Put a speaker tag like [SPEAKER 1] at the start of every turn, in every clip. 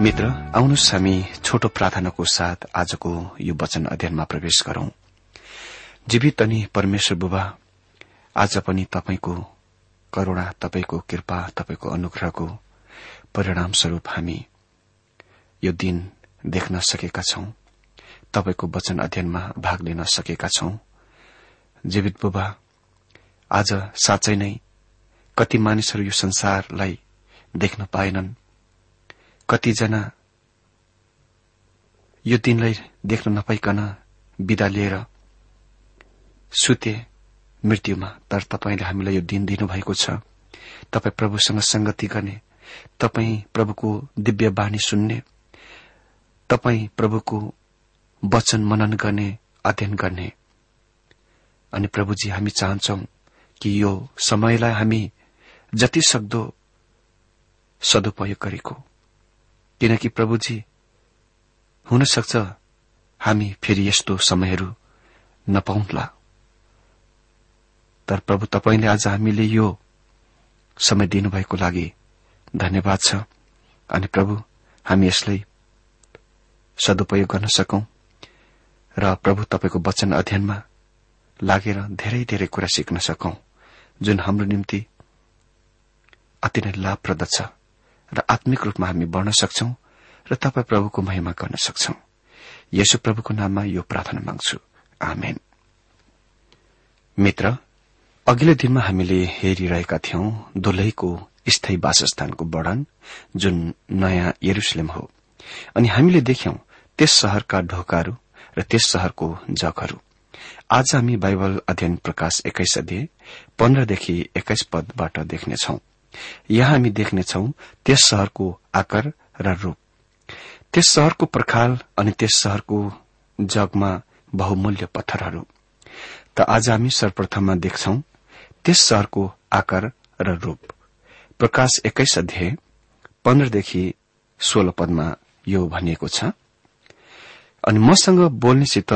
[SPEAKER 1] मित्र आउनुहोस् हामी छोटो प्रार्थनाको साथ आजको यो वचन अध्ययनमा प्रवेश गरौं। जीवित अनि परमेश्वर बुबा आज पनि तपाईँको करूणा तपाईँको कृपा तपाईँको अनुग्रहको परिणाम स्वरूप हामी यो दिन देख्न सकेका छौं। तपाईँको वचन अध्ययनमा भाग लिन सकेका छौं। जीवित बुबा आज साँच्चै नै कति मानिसहरू यो संसारलाई देख्न पाएनन्। कतिजना यो दिनलाई देख्न नपाइकन विदा लिएर सुते मृत्युमा तर तपाईँले हामीलाई यो दिन दिनुभएको छ। तपाईँ प्रभुसँग संगति गर्ने तपाईँ प्रभुको दिव्य बाणी सुन्ने तपाईँ प्रभुको वचन मनन गर्ने अध्ययन गर्ने। अनि प्रभुजी हामी चाहन्छौ कि यो समयलाई हामी जति सक्दो सदुपयोग गरेको। किनकि प्रभुजी हुन सक्छ हामी फेरि यस्तो समयहरू नपाउला। तर प्रभु तपाईँले आज हामीले यो समय दिनुभएको लागि धन्यवाद छ। अनि प्रभु हामी यसलाई सदुपयोग गर्न सकौं र प्रभु तपाईँको वचन अध्ययनमा लागेर धेरै धेरै कुरा सिक्न सकौं जुन हाम्रो निम्ति अति नै लाभप्रद छ। र आत्मिक रूपमा हामी बढ़न सक्छौ र तपाईँ प्रभुको महिमा गर्न सक्छौ। यसो प्रभुको नाममा यो प्रार्थना माग्छु। मित्र अघिल्लो दिनमा हामीले हेरिरहेका थियौं दुलैको स्थायी वासस्थानको वर्णन जुन नयाँ यरुसलेम हो। अनि हामीले देख्यौं त्यस शहरका ढोकाहरू र त्यस शहरको जगहरू। आज हामी बाइबल अध्ययन प्रकाश एक्काइस अध्यय पन्ध्रदेखि एक्काइस पदबाट देख्नेछौ। यहाँ हामी देख्नेछौ त्यस शहरको आकार र रूप। त्यस शहरको पर्खाल अनि त्यस शहरको जगमा बहुमूल्य पत्थरहरू। त आज हामी सर्वप्रथममा देख्छौ त्यस शहरको आकार र रूप। प्रकाश एक्काइस अध्याय पन्ध्रदेखि सोह्र पदमा यो भनिएको छ अनि मसँग बोल्नेसित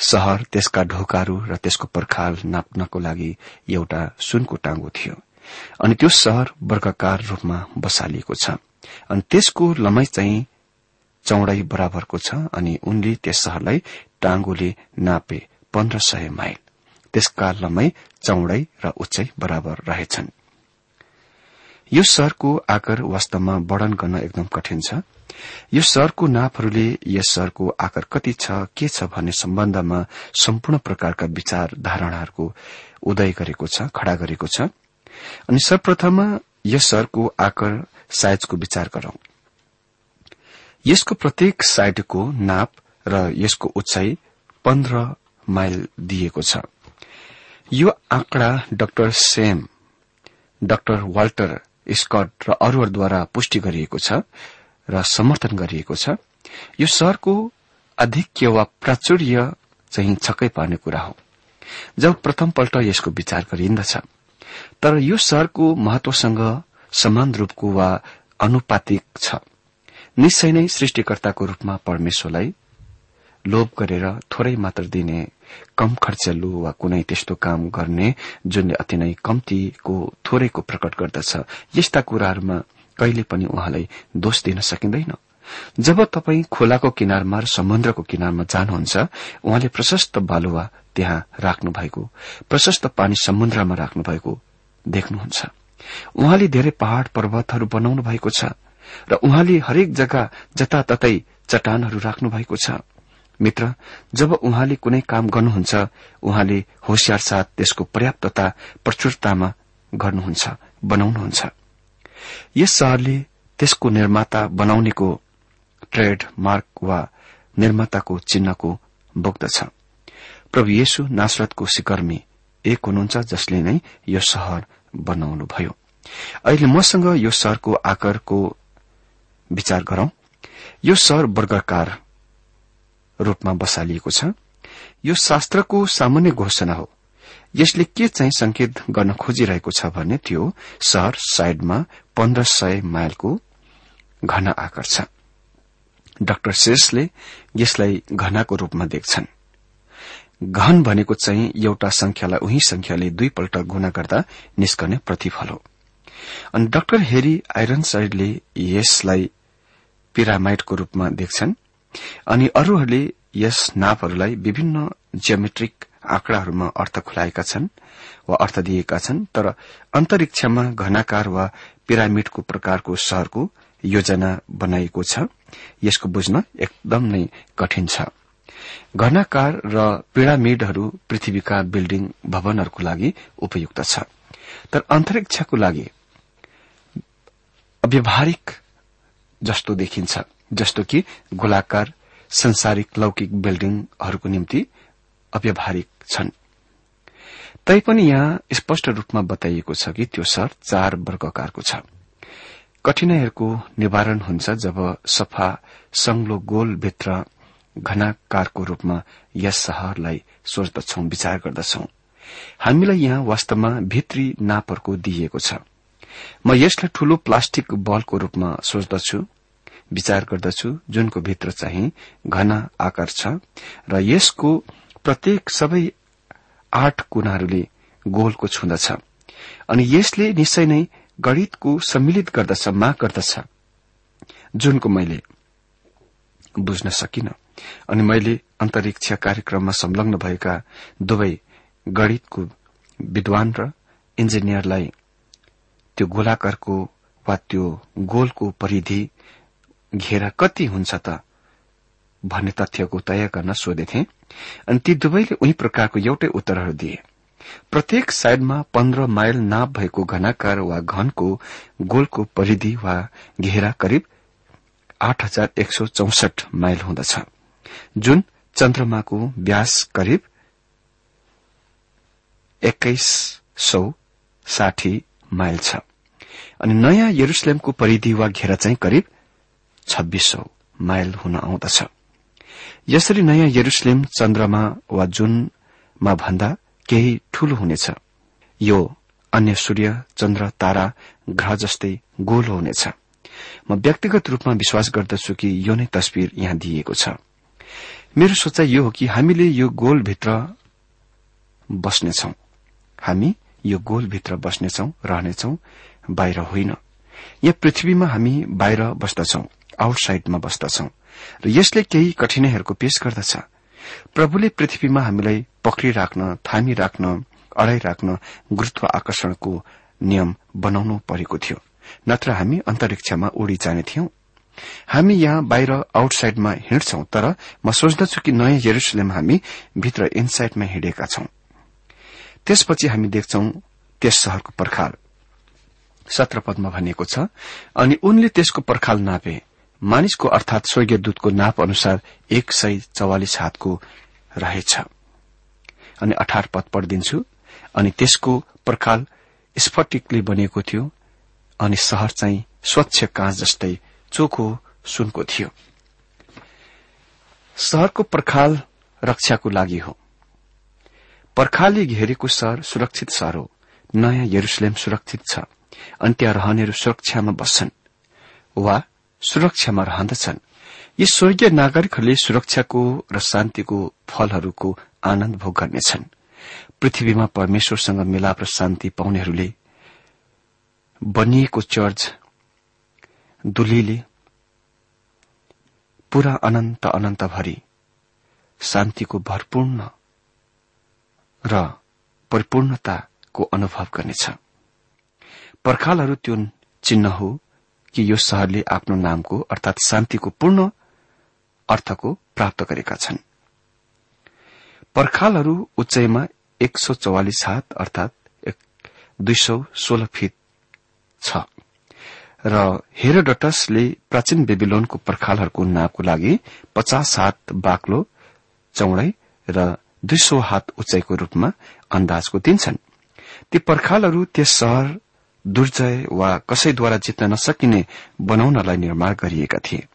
[SPEAKER 1] शहर त्यसका ढोकाहरू र त्यसको पर्खाल नाप्नको लागि एउटा सुनको टाँगो थियो। अनि त्यो शहर वर्गकार रूपमा बसालिएको छ। अनि त्यसको लमाई चाहिँ चौडाई बराबरको छ अनि उनले त्यस शहरलाई टाँगोले नापे पन्ध्र सय माइल। त्यसका लमाई चौडाई र उचाइ बराबर रहेछन्। यो शहरको आकार वास्तवमा वर्णन गर्न एकदम कठिन छ। यो शहरको नापहरूले यस शहरको आकार कति छ के छ भन्ने सम्बन्धमा सम्पूर्ण प्रकारका विचार धारणाहरूको उदय गरेको छ खड़ा गरेको छ। अनि सर्वप्रथममा यस शहरको आकार साइजको विचार गरौं। यसको प्रत्येक साइडको नाप र यसको उचाइ पन्ध्र माइल दिएको छ। यो आंकड़ा doctor Sam doctor Walter Scott र अरूहरूद्वारा पुष्टि गरिएको छ र समर्थन गरिएको छ। यो शहरको आधिक्य वा प्राचुर्य चाहिँ छक्कै पार्ने कुरा हो। जब प्रथमपल्ट यसको विचार गरिन्दछ तर यो शहरको महत्वसँग समान रूपको वा अनुपातिक छ। निश्चय नै सृष्टिकर्ताको रूपमा परमेश्वरलाई लोभ गरेर थोरै मात्र दिने कम खर्चेलु वा कुनै त्यस्तो काम गर्ने जुनले अति नै कम्तीको थोरैको प्रकट गर्दछ। यस्ता कुराहरूमा कहिले पनि उहाँलाई दोष दिन सकिँदैन। जब तपाई खोलाको किनारमा र समुद्रको किनारमा जानुहुन्छ उहाँले प्रशस्त बालुवा त्यहाँ राख्नु भएको प्रशस्त पानी समुद्रमा राख्नु भएको देख्नुहुन्छ। उहाँले धेरै पहाड़ पर्वतहरू बनाउनु भएको छ र उहाँले हरेक जग्गा जताततै चट्टानहरू राख्नु भएको छ। मित्र जब उहाँले कुनै काम गर्नुहुन्छ उहाँले होसियार साथ त्यसको पर्याप्तता प्रचुरतामा गर्नुहुन्छ बनाउनुहुन्छ। यस शहरले त्यसको निर्माता बनाउनेको ट्रेड मार्क वा निर्माताको चिन्हको बोक्दछ। प्रभु येशु नासरतको शिकर्मी एक हुनुहुन्छ जसले नै यो शहर बनाउनुभयो अहिले मसँग यो शहरको आकारको विचार गरौं। यो शहर वर्गकार रूपमा बसालिएको छ। यो शास्त्रको सामान्य घोषणा हो। यसले के चाहिँ संकेत गर्न खोजिरहेको छ भने त्यो शहर साइडमा पन्ध्र सय माइलको घना आकार छ। डाक्टर शेषले यसलाई घनाको रूपमा देख्छन्। घन भनेको चाहिँ एउटा संख्यालाई उही संख्याले दुईपल्ट गुणा गर्दा निस्कने प्रतिफल हो। अनि डाक्टर हेरी आइरन साइडले यसलाई पिरामाइडको रूपमा देख्छन्। अनि अरूहरूले यस नापहरूलाई विभिन्न जियोमेट्रिक आँकड़ाहरूमा अर्थ खुलाएका छन् वा अर्थ दिएका छन् तर अन्तरिक्षमा घनाकार वा पिरामिडको प्रकारको शहरको योजना बनाइएको छ। यसको बुझ्न एकदम नै कठिन छ। घनाकार र पिरामिडहरू पृथ्वीका बिल्डिङ भवनहरूको लागि उपयुक्त छ। तर अन्तरिक्षको लागि अव्यवहारिक जस्तो देखिन्छ जस्तो कि गोलाकार संसारिक लौकिक बिल्डिङहरूको निम्ति अव्यवहारिक छन्। तैपनि यहाँ स्पष्ट रूपमा बताइएको छ कि त्यो शहर चार वर्गकारको छ। कठिनाईहरूको निवारण हुन्छ जब सफा संग्लो गोलभित्र घनाकारको रूपमा यस शहरलाई सोच्दछौ विचार गर्दछौ। हामीलाई यहाँ वास्तवमा भित्री नापहरूको दिइएको छ। म यसलाई ठूलो प्लास्टिक बलको रूपमा सोच्दछु विचार गर्दछु जुनको भित्र चाहिँ घना आकार छ र यसको प्रत्येक सबै आठ कुनाहरूले गोलको छुँदछ अनि यसले निश्चय नै गणितको सम्मिलित गर्दछ माग गर्दछ जुनको मैले बुझ्न सकिन। अनि मैले अन्तरिक्ष कार्यक्रममा संलग्न भएका दुवै गणितको विद्वान र इन्जिनियरलाई त्यो गोलाकारको वा त्यो गोलको परिधि घेरा कति हुन्छ त भन्ने तथ्यको तय गर्न सोधेथे। अनि ती दुवैले उही प्रकारको एउटै उत्तरहरू दिए। प्रत्येक साइडमा पन्ध्र माइल नाप भएको घनाकार वा घनको गोलको परिधि वा घेरा करिब आठ हजार एक सौ चौसठ माइल हुँदछ। जुन चन्द्रमाको व्यास करिब एक्काइस सौ साठी माइल छ। अनि नयाँ यरुसलेमको परिधि वा घेरा चाहिँ करिब छब्बीस सौ माइल हुन आउँदछ। यसरी नयाँ यरुसलेम चन्द्रमा वा जुनमा भन्दा केही ठूलो हुनेछ। यो अन्य सूर्य चन्द्र तारा ग्रह जस्तै गोलो हुनेछ। म व्यक्तिगत रूपमा विश्वास गर्दछु कि यो नै तस्विर यहाँ दिइएको छ। मेरो सोचाइ यो हो कि हामीले यो गोलभित्र बस्नेछौ। हामी यो गोलभित्र बस्नेछौ रहनेछौ बाहिर होइन। यहाँ पृथ्वीमा हामी बाहिर बस्दछौ आउटसाइडमा बस्दछौ। र यसले केही कठिनाईहरूको पेश गर्दछ। प्रभुले पृथ्वीमा हामीलाई पक्रिराख्न थामिराख्न अडाइराख्न गुरूत्व आकर्षणको नियम बनाउनु परेको थियो। नत्र हामी अन्तरिक्षमा उडी जाने थियौं। हामी यहाँ बाहिर आउटसाइडमा हिँड्छौं तर म सोच्दछु कि नयाँ यरुसलेम हामी भित्र इनसाइडमा हिँडेका छौं। त्यसपछि हामी देख्छौ त्यस शहरको पर्खाल। सत्र पदमा भनिएको छ अनि उनले त्यसको पर्खाल नापे। मानिसको अर्थात स्वर्गीय दूतको नाप अनुसार एक सय चौवालिस हातको रहेछ। अनि अठार पद पढिदिन्छु अनि त्यसको पर्खाल स्फटिकले बनिएको थियो अनि शहर चाहिँ स्वच्छ काँच जस्तै चोखो सुनको थियो। शहरको पर्खाल रक्षाको लागि हो। पर्खालले घेरेको शहर सुरक्षित शहर हो। नयाँ यरुसलेम सुरक्षित छ। अनि त्यहाँ रहनेहरू सुरक्षामा बस्छन् वा सुरक्षामा रहँदछन्। यी स्वर्गीय नागरिकहरूले सुरक्षाको र शान्तिको फलहरूको आनन्द भोग गर्नेछन्। पृथ्वीमा परमेश्वरसँग मिलाप र शान्ति पाउनेहरूले बनिएको चर्च दुलीले पूरा अनन्त अनन्तभरि शान्तिको भरपूर्ण र परिपूर्णताको अनुभव गर्नेछ। पर्खालहरू त्यो चिन्ह हो कि यो शहरले आफ्नो नामको अर्थात शान्तिको पूर्ण अर्थको प्राप्त गरेका छन्। पर्खालहरू उचाइमा एक सौ चौवालिस हात अर्थात दुई सौ सोह्र फिट छ। र हेरोडटसले प्राचीन बेबिलोनको पर्खालहरूको नापको लागि पचास हात बाक्लो चौडाई र दुई सौ हात उचाइको रूपमा अन्दाजको दिन्छन् ती पर्खालहरू त्यस शहर दुर्जय वा कसैद्वारा जित्न नसकिने बनाउनलाई निर्माण गरिएका थिए।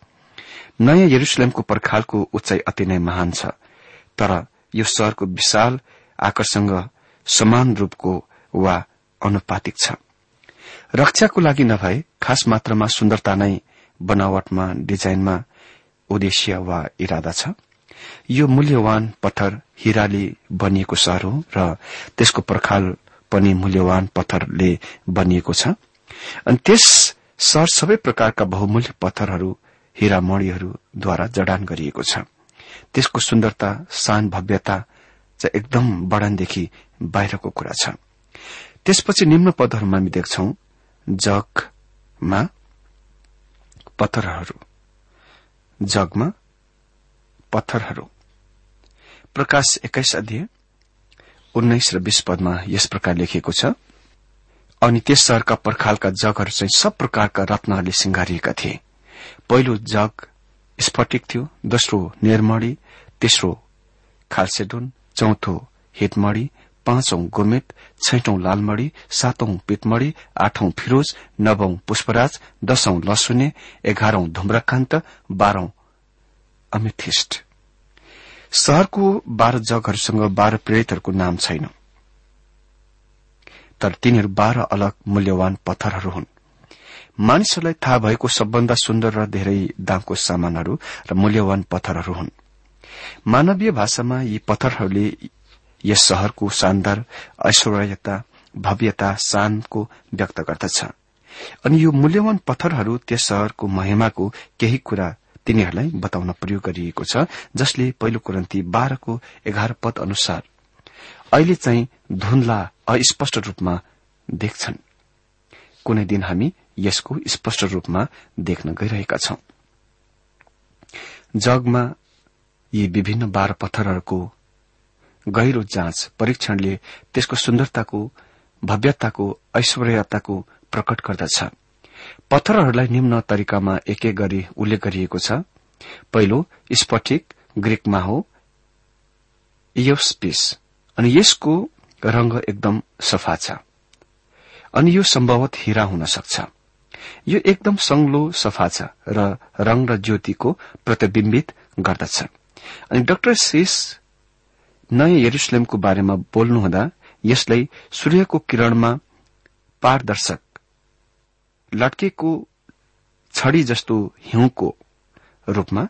[SPEAKER 1] नयाँ यरुसलेमको पर्खालको उचाइ अति नै महान छ तर यो शहरको विशाल आकर्षण समान रूपको वा अनुपातिक छ। रक्षाको लागि नभए खास मात्रामा सुन्दरता नै बनावटमा डिजाइनमा उद्देश्य वा इरादा छ। यो मूल्यवान पत्थर हिराले बनिएको सहर हो र त्यसको पर्खाल पनि मूल्यवान पत्थरले बनिएको छ। अनि त्यस सहर सबै प्रकारका बहुमूल्य पत्थरहरू हिरामणीहरूद्वारा जडान गरिएको छ। त्यसको सुन्दरता शान भव्यता एकदम बढनदेखि बाहिरको कुरा छ। त्यसपछि निम्न पदहरूमा हामी देख्छौ जगमा पत्थरहरू। जगमा पत्थरहरू। प्रकाश एक्काइस अध्यय उन्नाइस र बीस पदमा यस प्रकार लेखिएको छ अनि त्यस शहरका पर्खालका जगहरू चाहिँ सब प्रकारका रत्नहरूले सिंगारिएका थिए। पहिलो जग स्फटिक थियो दोस्रो निर्मणी तेस्रो खालसेडुन चौथो हितमणी पाँचौं गोमेत छैटौं लालमणी सातौं पितमणी आठौं फिरोज नवौं पुष्पराज दशौं लसुने एघारौं धुम्रकान्त बाह्रौं अमिथिस्ट शहरको बाह्र जगहरूसँग बाह्र प्रेरितहरूको नाम छैन। तर तिनीहरू बाह्र अलग मूल्यवान पत्थरहरू हुन्। मानिसहरूलाई थाहा भएको सबभन्दा सुन्दर र धेरै दामको सामानहरू र मूल्यवान पत्थरहरू हुन्। मानवीय भाषामा यी पत्थरहरूले यस शहरको शानदार ऐश्वर्यता भव्यता शानको व्यक्त गर्दछ। अनि यो मूल्यवान पत्थरहरू त्यस शहरको महिमाको केही कुरा तिनीहरूलाई बताउन प्रयोग गरिएको छ जसले पहिलो कुरन्ती बाह्रको एघार पद अनुसार अहिले चाहिँ धुन्ला अस्पष्ट रूपमा देख्छन्। कुनै दिन हामी यसको स्पष्ट रूपमा देख्न गइरहेका छौं। जगमा यी विभिन्न बाह्र पत्थरहरूको गहिरो जाँच परीक्षणले त्यसको सुन्दरताको भव्यताको ऐश्वर्यताको प्रकट गर्दछ। पत्थरहरूलाई निम्न तरिकामा एक एक गरी उल्लेख गरिएको छ। पहिलो स्फटिक ग्रीकमा हो इयोस्पिस। अनि यसको रंग एकदम सफा छ। अनि यो सम्भवत हिरा हुन सक्छ। यो एकदम संग्लो सफा छ र रंग र ज्योतिको प्रतिविम्बित गर्दछ। अनि डाक्टर शेष नयाँ यरुसलेमको बारेमा बोल्नुहुँदा यसलाई सूर्यको किरणमा पारदर्शक लट्केको छडी जस्तो हिउँको रूपमा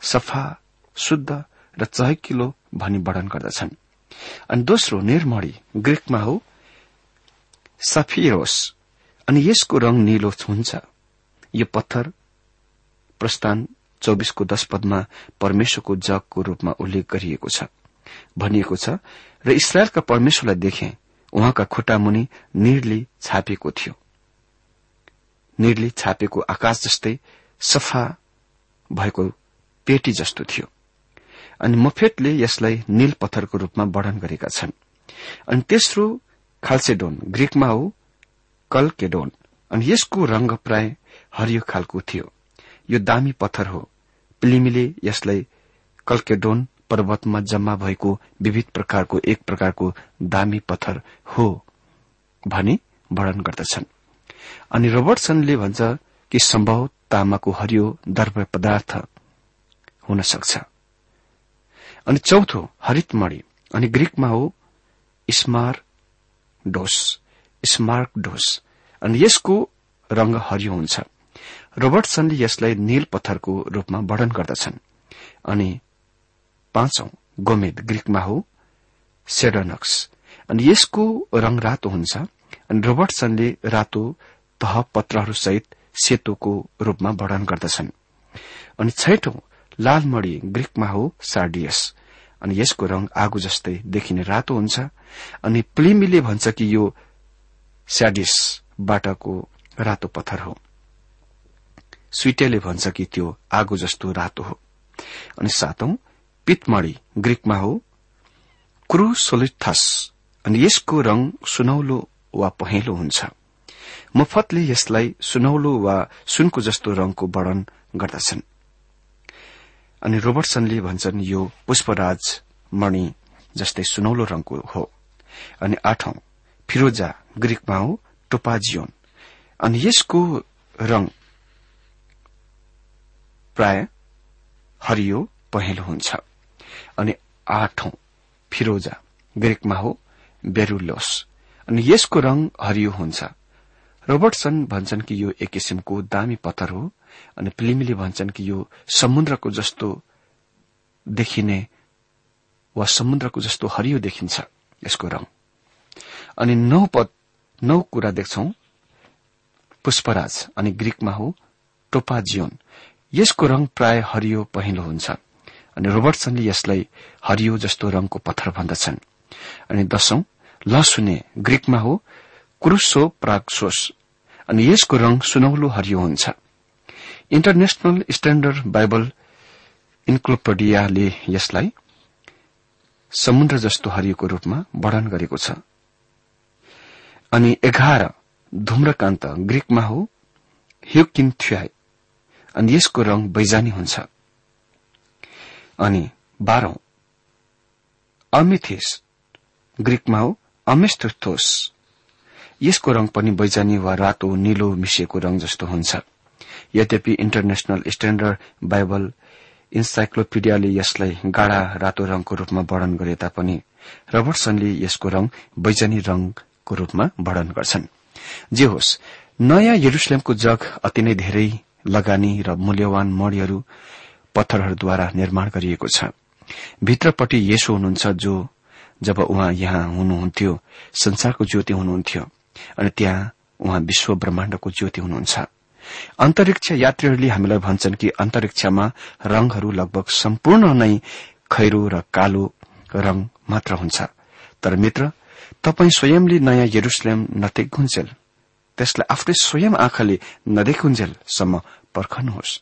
[SPEAKER 1] सफा शुद्ध र चहकिलो भनी वर्णन गर्दछन्। अनि दोस्रो निर्मणी ग्रीकमा हो सफिरोस। अनि यसको रंग निलो हुन्छ। यो पत्थर प्रस्थान चौबिसको दश पदमा परमेश्वरको जगको रूपमा उल्लेख गरिएको छ। भनिएको छ र इसरायलका परमेश्वरलाई देखे उहाँका खुट्टा मुनि निरले छापिएको थियो। निरले छापेको आकाश जस्तै सफा भएको पेटी जस्तो थियो। अनि मफेटले यसलाई नील पत्थरको रूपमा वर्णन गरेका छन्। अनि तेस्रो खाल्सेडोन ग्रीकमा हो कलकेडोन। अनि यसको रंग प्राय हरियो खालको थियो। यो दामी पत्थर हो। प्लिमीले यसलाई कल्केडोन पर्वतमा जम्मा भएको विविध प्रकारको एक प्रकारको दामी पत्थर हो भनी वर्णन गर्दछन्। अनि रोबर्टसनले भन्छ कि सम्भव तामाको हरियो द्रव्य पदार्थ हुन सक्छ। अनि चौथो हरितमणि अनि ग्रीकमा हो स्मार डोस स्मार्क डोस। अनि यसको रंग हरियो हुन्छ। रोबर्टसनले यसलाई नील पत्थरको रूपमा वर्णन गर्दछन्। अनि पाँचौं गोमेद ग्रीकमा हो सेडनक्स। अनि यसको रंग रातो हुन्छ। अनि रोबर्टसनले रातो तह पत्रहरू सहित सेतोको रूपमा वर्णन गर्दछन्। अनि छैठौं लालमणी ग्रीकमा हो सार्डियस। अनि यसको रंग आगो जस्तै देखिने रातो हुन्छ। अनि प्लिमीले भन्छ कि यो स्याडिसबाटको रातो पत्थर हो। स्विटेले भन्छ कि त्यो आगो जस्तो रातो हो। अनि सातौं पितमणी ग्रीकमा हो। क्रुसोलिथस अनि यसको रंग सुनौलो वा पहेँलो हुन्छ। मुफतले यसलाई सुनौलो वा सुनको जस्तो रंगको वर्णन गर्दछन्। अनि रोबर्टसनले भन्छन् यो पुष्पराज मणि जस्तै सुनौलो रंगको हो। अनि आठौं फिरोजा ग्रीकमा हो टोपाजियोन। अनि यसको रंग प्राय हरियो पहेँलो हुन्छ। अनि आठौं फिरोजा ग्रीकमा हो बेरुलोस। अनि यसको रंग हरियो हुन्छ। रोबर्टसन भन्छन् कि यो एक किसिमको दामी पत्थर हो अनि प्लिमीले भन्छन् कि यो समुद्रको जस्तो देखिने वा समुद्रको जस्तो हरियो देखिन्छ यसको रंग अनि नौ पद नौ कुरा देख्छौ। पुष्पराज अनि ग्रीकमा हो टोपाजियोन। यसको रंग प्राय हरियो पहिलो हुन्छ। अनि रोबर्टसनले यसलाई हरियो जस्तो रंगको पत्थर भन्दछन्। अनि दशौं लसुने ग्रीकमा हो क्रुसो प्राक्सोस अनि यसको रंग सुनौलो हरियो हुन्छ। इन्टरनेशनल स्ट्याण्डर्ड बाइबल इन्क्लोपेडियाले यसलाई समुद्र जस्तो हरियोको रूपमा वर्णन गरेको छ। अनि एघार धुम्रकान्त ग्रीकमा हो ह्युकिन्थ्याई। अनि यसको रंग बैजानी हुन्छ। अनि बाह्रौं। अमिथिस ग्रीकमा हो अमेस्थोस यसको रंग पनि बैजानी वा रातो निलो मिसिएको रंग जस्तो हुन्छ। यद्यपि इन्टरनेशनल स्ट्याण्डर्ड बाइबल इन्साइक्लोपिडियाले यसलाई गाढ़ा रातो रंगको रूपमा वर्णन गरे तापनि रबर्टसनले यसको रंग बैजनी रंगको रूपमा वर्णन गर्छन्। जे होस् नयाँ यरुसलेमको जग अति नै धेरै लगानी र मूल्यवान मणिहरू पत्थरहरूद्वारा निर्माण गरिएको छ। भित्रपट्टि येसो हुनुहुन्छ जो जब उहाँ यहाँ हुनुहुन्थ्यो संसारको ज्योति हुनुहुन्थ्यो अनि त्यहाँ उहाँ विश्व ब्रह्माण्डको ज्योति हुनुहुन्छ। अन्तरिक्ष यात्रीहरूले हामीलाई भन्छन् कि अन्तरिक्षमा रंगहरू लगभग सम्पूर्ण नै खैरो र कालो रंग मात्र हुन्छ। तर मित्र तपाई स्वयंले नयाँ यरुसलेम नदेख्ुन्जेल त्यसलाई आफ्नै स्वयं आँखाले नदेखुन्जेलसम्म पर्खनुहोस्।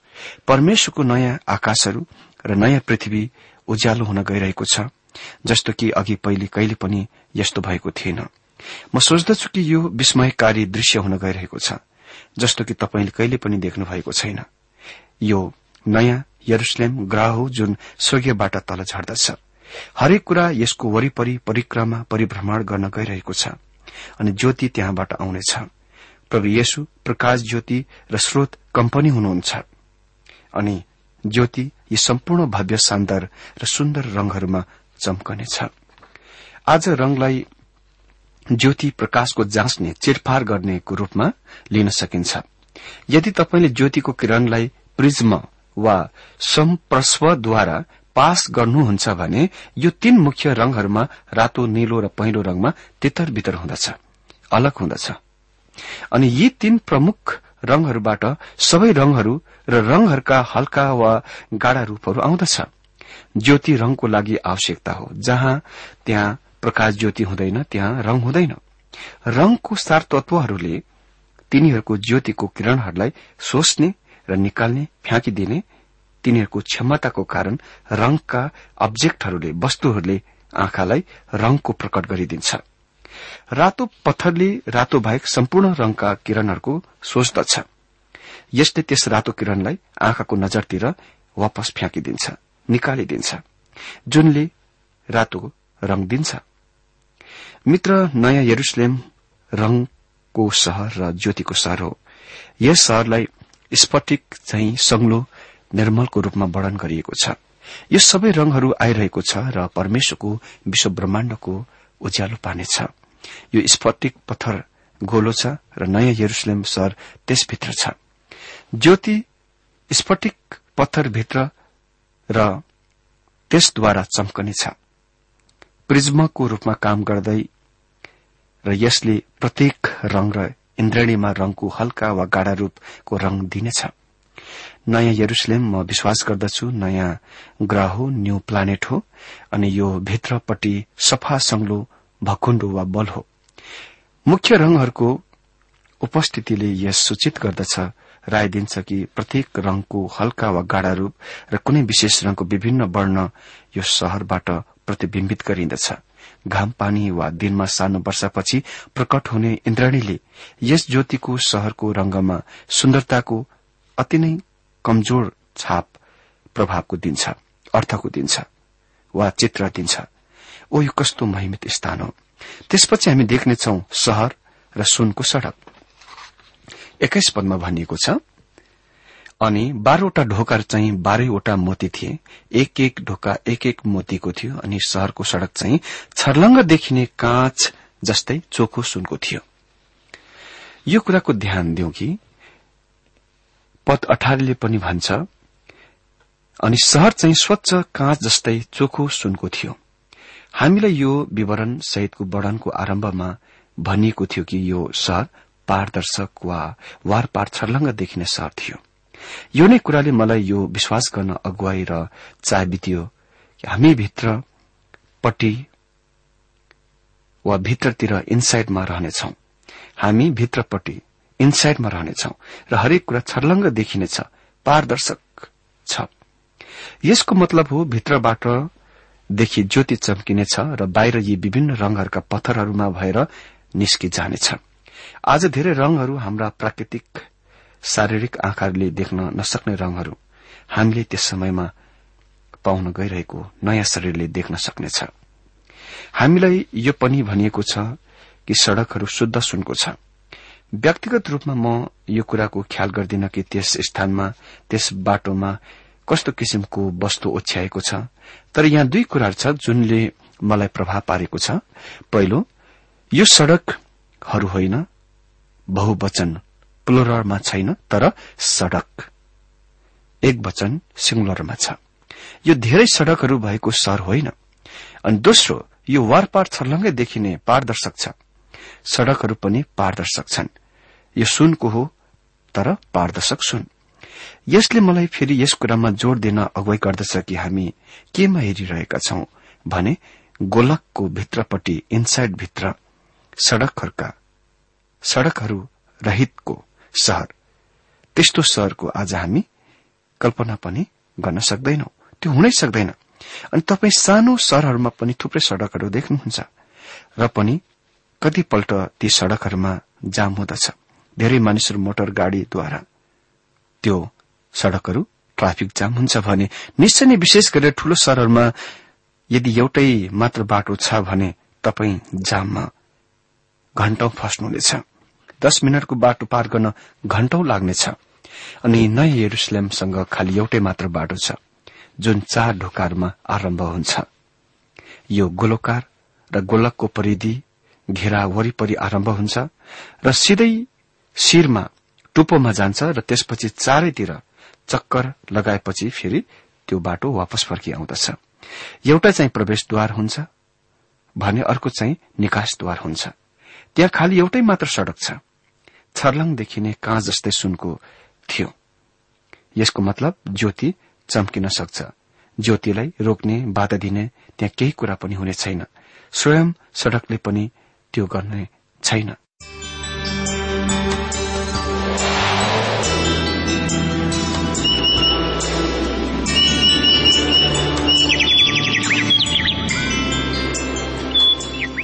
[SPEAKER 1] परमेश्वरको नयाँ आकाशहरू र नयाँ पृथ्वी उज्यालो हुन गइरहेको छ जस्तो कि अघि पहिले कहिले पनि यस्तो भएको थिएन। म सोच्दछु कि यो विस्मयकारी दृश्य हुन गइरहेको छ जस्तो कि तपाईँले कहिले पनि देख्नु भएको छैन। यो नयाँ यरुसलेम ग्रह हो जुन स्वर्गीयबाट तल झर्दछ। हरेक कुरा यसको वरिपरि परिक्रमा परिभ्रमण गर्न गइरहेको छ अनि ज्योति त्यहाँबाट आउनेछ। प्रभु येशु प्रकाश ज्योति र स्रोत कम्पनी हुनुहुन्छ। अनि ज्योति यी सम्पूर्ण भव्य शानदार र सुन्दर रंगहरूमा चम्कनेछ। आज रंगलाई ज्योति प्रकाशको जाँच्ने चिरफार गर्नेको रूपमा लिन सकिन्छ। यदि तपाईँले ज्योतिको किरणलाई प्रिज्म वा सम्प्रस्वद्वारा पास गर्नुहुन्छ भने यो तीन मुख्य रंगहरूमा रातो निलो र पहिलो रंगमा तितर बितर हुँदछ अलग हुँदछ। अनि यी तीन प्रमुख रंगहरूबाट सबै रंगहरू र रंगहरूका हल्का वा गाढ़ा रूपहरू आउँदछ। ज्योति रंगको लागि आवश्यकता हो। जहाँ त्यहाँ प्रकाश ज्योति हुँदैन त्यहाँ रंग हुँदैन। रंगको सार तत्वहरूले तिनीहरूको ज्योतिको किरणहरूलाई सोच्ने र निकाल्ने फ्याँकिदिने तिनीहरूको क्षमताको कारण रंगका अब्जेक्टहरूले वस्तुहरूले आँखालाई रंगको प्रकट गरिदिन्छ। रातो पत्थरले रातो बाहेक सम्पूर्ण रंगका किरणहरूको सोच्दछ यसले त्यस रातो किरणलाई आँखाको नजरतिर वापस फ्याँकिदिन्छ निकालिदिन्छ जुनले रातो रंग दिन्छ। मित्र नयाँ यरुसलेम रंगको शहर र ज्योतिको शहर हो। यस शहरलाई स्फटिक चाहिँ सग्लो निर्मलको रूपमा वर्णन गरिएको छ। यो सबै रंगहरू आइरहेको छ र परमेश्वरको विश्व ब्रह्माण्डको उज्यालो पार्नेछ यो स्फटिक पत्थर गोलो छ र नयाँ यरुसलेम शहर त्यसभित्र छ। ज्योति स्फटिक पत्थरभित्र र त्यसद्वारा चम्कनेछ प्रिज्मको रूपमा काम गर्दै र यसले प्रत्येक रंग र इन्द्रणीमा रंगको हल्का वा गाढ़ा रूपको रंग दिनेछ। नयाँ यरुसलेम म विश्वास गर्दछु नयाँ ग्रह हो न्यू प्लानेट हो अनि यो भित्रपट्टि सफा संग्लो भकुण्डो वा बल हो। मुख्य रंगहरूको उपस्थितिले यस सूचित गर्दछ। राय दिन्छ कि प्रत्येक रंगको हल्का वा गाढ़ा रूप र कुनै विशेष रंगको विभिन्न वर्ण यो शहरबाट प्रतिविम्बित गरिन्दछ घाम पानी वा दिनमा सानो वर्षापछि प्रकट हुने इन्द्रणीले यस ज्योतिको शहरको रंगमा सुन्दरताको अति नै कमजोर छाप प्रभावको दिन्छ अर्थको दिन्छ वा चित्र दिन्छ। ओ यो कस्तो महिमित स्थान हो। त्यसपछि हामी देख्नेछौ शहर र सुनको सड़क। एक्काइस पदमा भनिएको छ अनि बाह्रवटा ढोका चाहिँ बाह्रैवटा मोती थिए। एक एक ढोका एक एक मोतीको थियो अनि शहरको सड़क चाहिँ छर्लङ्ग देखिने काँच जस्तै चोखो सुनको थियो। यो कुराको ध्यान दिउँ कि पद अठारले पनि भन्छ अनि शहर चाहिँ स्वच्छ काँच जस्तै चोखो सुनको थियो। हामीलाई यो विवरण सहितको वर्णनको आरम्भमा भनिएको थियो कि यो शहर पारदर्शक वा वारपार छर्लङ्ग देखिने शहर थियो। यो नै कुराले मलाई यो विश्वास गर्न अगुवाई र चाह बित्यो हामी भित्रपट्टि वा भित्रतिर इनसाइडमा रहनेछौ। हामी भित्रपट्टि इनसाइडमा रहनेछौ र हरेक कुरा छर्लङ्ग देखिनेछ पारदर्शक छ। यसको मतलब हो भित्रबाट देखि ज्योति चम्किनेछ र बाहिर यी विभिन्न रंगहरूका पत्थरहरूमा भएर निस्कि जानेछ। आज धेरै रंगहरू हाम्रा प्राकृतिक शारीरिक आँखाहरूले देख्न नसक्ने रंगहरू हामीले त्यस समयमा पाउन गइरहेको नयाँ शरीरले देख्न सक्नेछ। हामीलाई यो पनि भनिएको छ कि सड़कहरू शुद्ध सुनको छ। व्यक्तिगत रूपमा म यो कुराको ख्याल गर्दिन कि त्यस स्थानमा त्यस बाटोमा कस्तो किसिमको वस्तु ओछ्याएको छ। तर यहाँ दुई कुराहरू छ जुनले मलाई प्रभाव पारेको छ। पहिलो यो सड़कहरू होइन बहुवचन प्लोरलमा छैन तर सड़क एक वचन सिंगुलरमा छ। यो धेरै सड़कहरू भएको शहर होइन। अनि दोस्रो यो वारपार छर्लङ्गै देखिने पारदर्शक छ। सड़कहरू पनि पारदर्शक छन्। यो सुनको हो तर पारदर्शक सुन। यसले मलाई फेरि यस कुरामा जोड़ दिन अगुवाई गर्दछ कि हामी केमा हेरिरहेका छौं भने गोलकको भित्रपट्टि इनसाइड भित्र सड़कहरूका सड़कहरू रहितको शहर त्यस्तो शहरको आज हामी कल्पना पनि गर्न सक्दैनौ। त्यो हुनै सक्दैन। अनि तपाईँ सानो शहरहरूमा पनि थुप्रै सड़कहरू देख्नुहुन्छ। र पनि कतिपल्ट ती सड़कहरूमा जाम हुँदछ। धेरै मानिसहरू मोटर गाड़ीद्वारा त्यो सड़कहरू ट्राफिक जाम हुन्छ भने निश्चय नै विशेष गरेर ठूलो शहरहरूमा यदि एउटै मात्र बाटो छ भने तपाई जाममा घण्टौं फस्नुहुनेछ। दस मिनटको बाटो पार गर्न घण्टौं लाग्नेछ। अनि नयाँ यरुसलेमसँग खालि एउटै मात्र बाटो छ जुन चार ढोकाहरूमा आरम्भ हुन्छ। यो गोलोकार र गोलकको परिधि घेरा वरिपरि आरम्भ हुन्छ र सिधै शिरमा टुप्पोमा जान्छ र त्यसपछि चारैतिर चक्कर लगाएपछि फेरि त्यो बाटो वापस फर्किआउँदछ एउटा चाहिँ प्रवेशद्वार हुन्छ भने अर्को चाहिँ निकासद्वार हुन्छ। त्यहाँ खालि एउटै मात्र सड़क छ। छर्लङ देखिने काँ जस्तै सुनको थियो। यसको मतलब ज्योति चम्किन सक्छ। ज्योतिलाई रोक्ने बाधा दिने त्यहाँ केही कुरा पनि हुने छैन। स्वयं सड़कले पनि त्यो गर्ने छैन।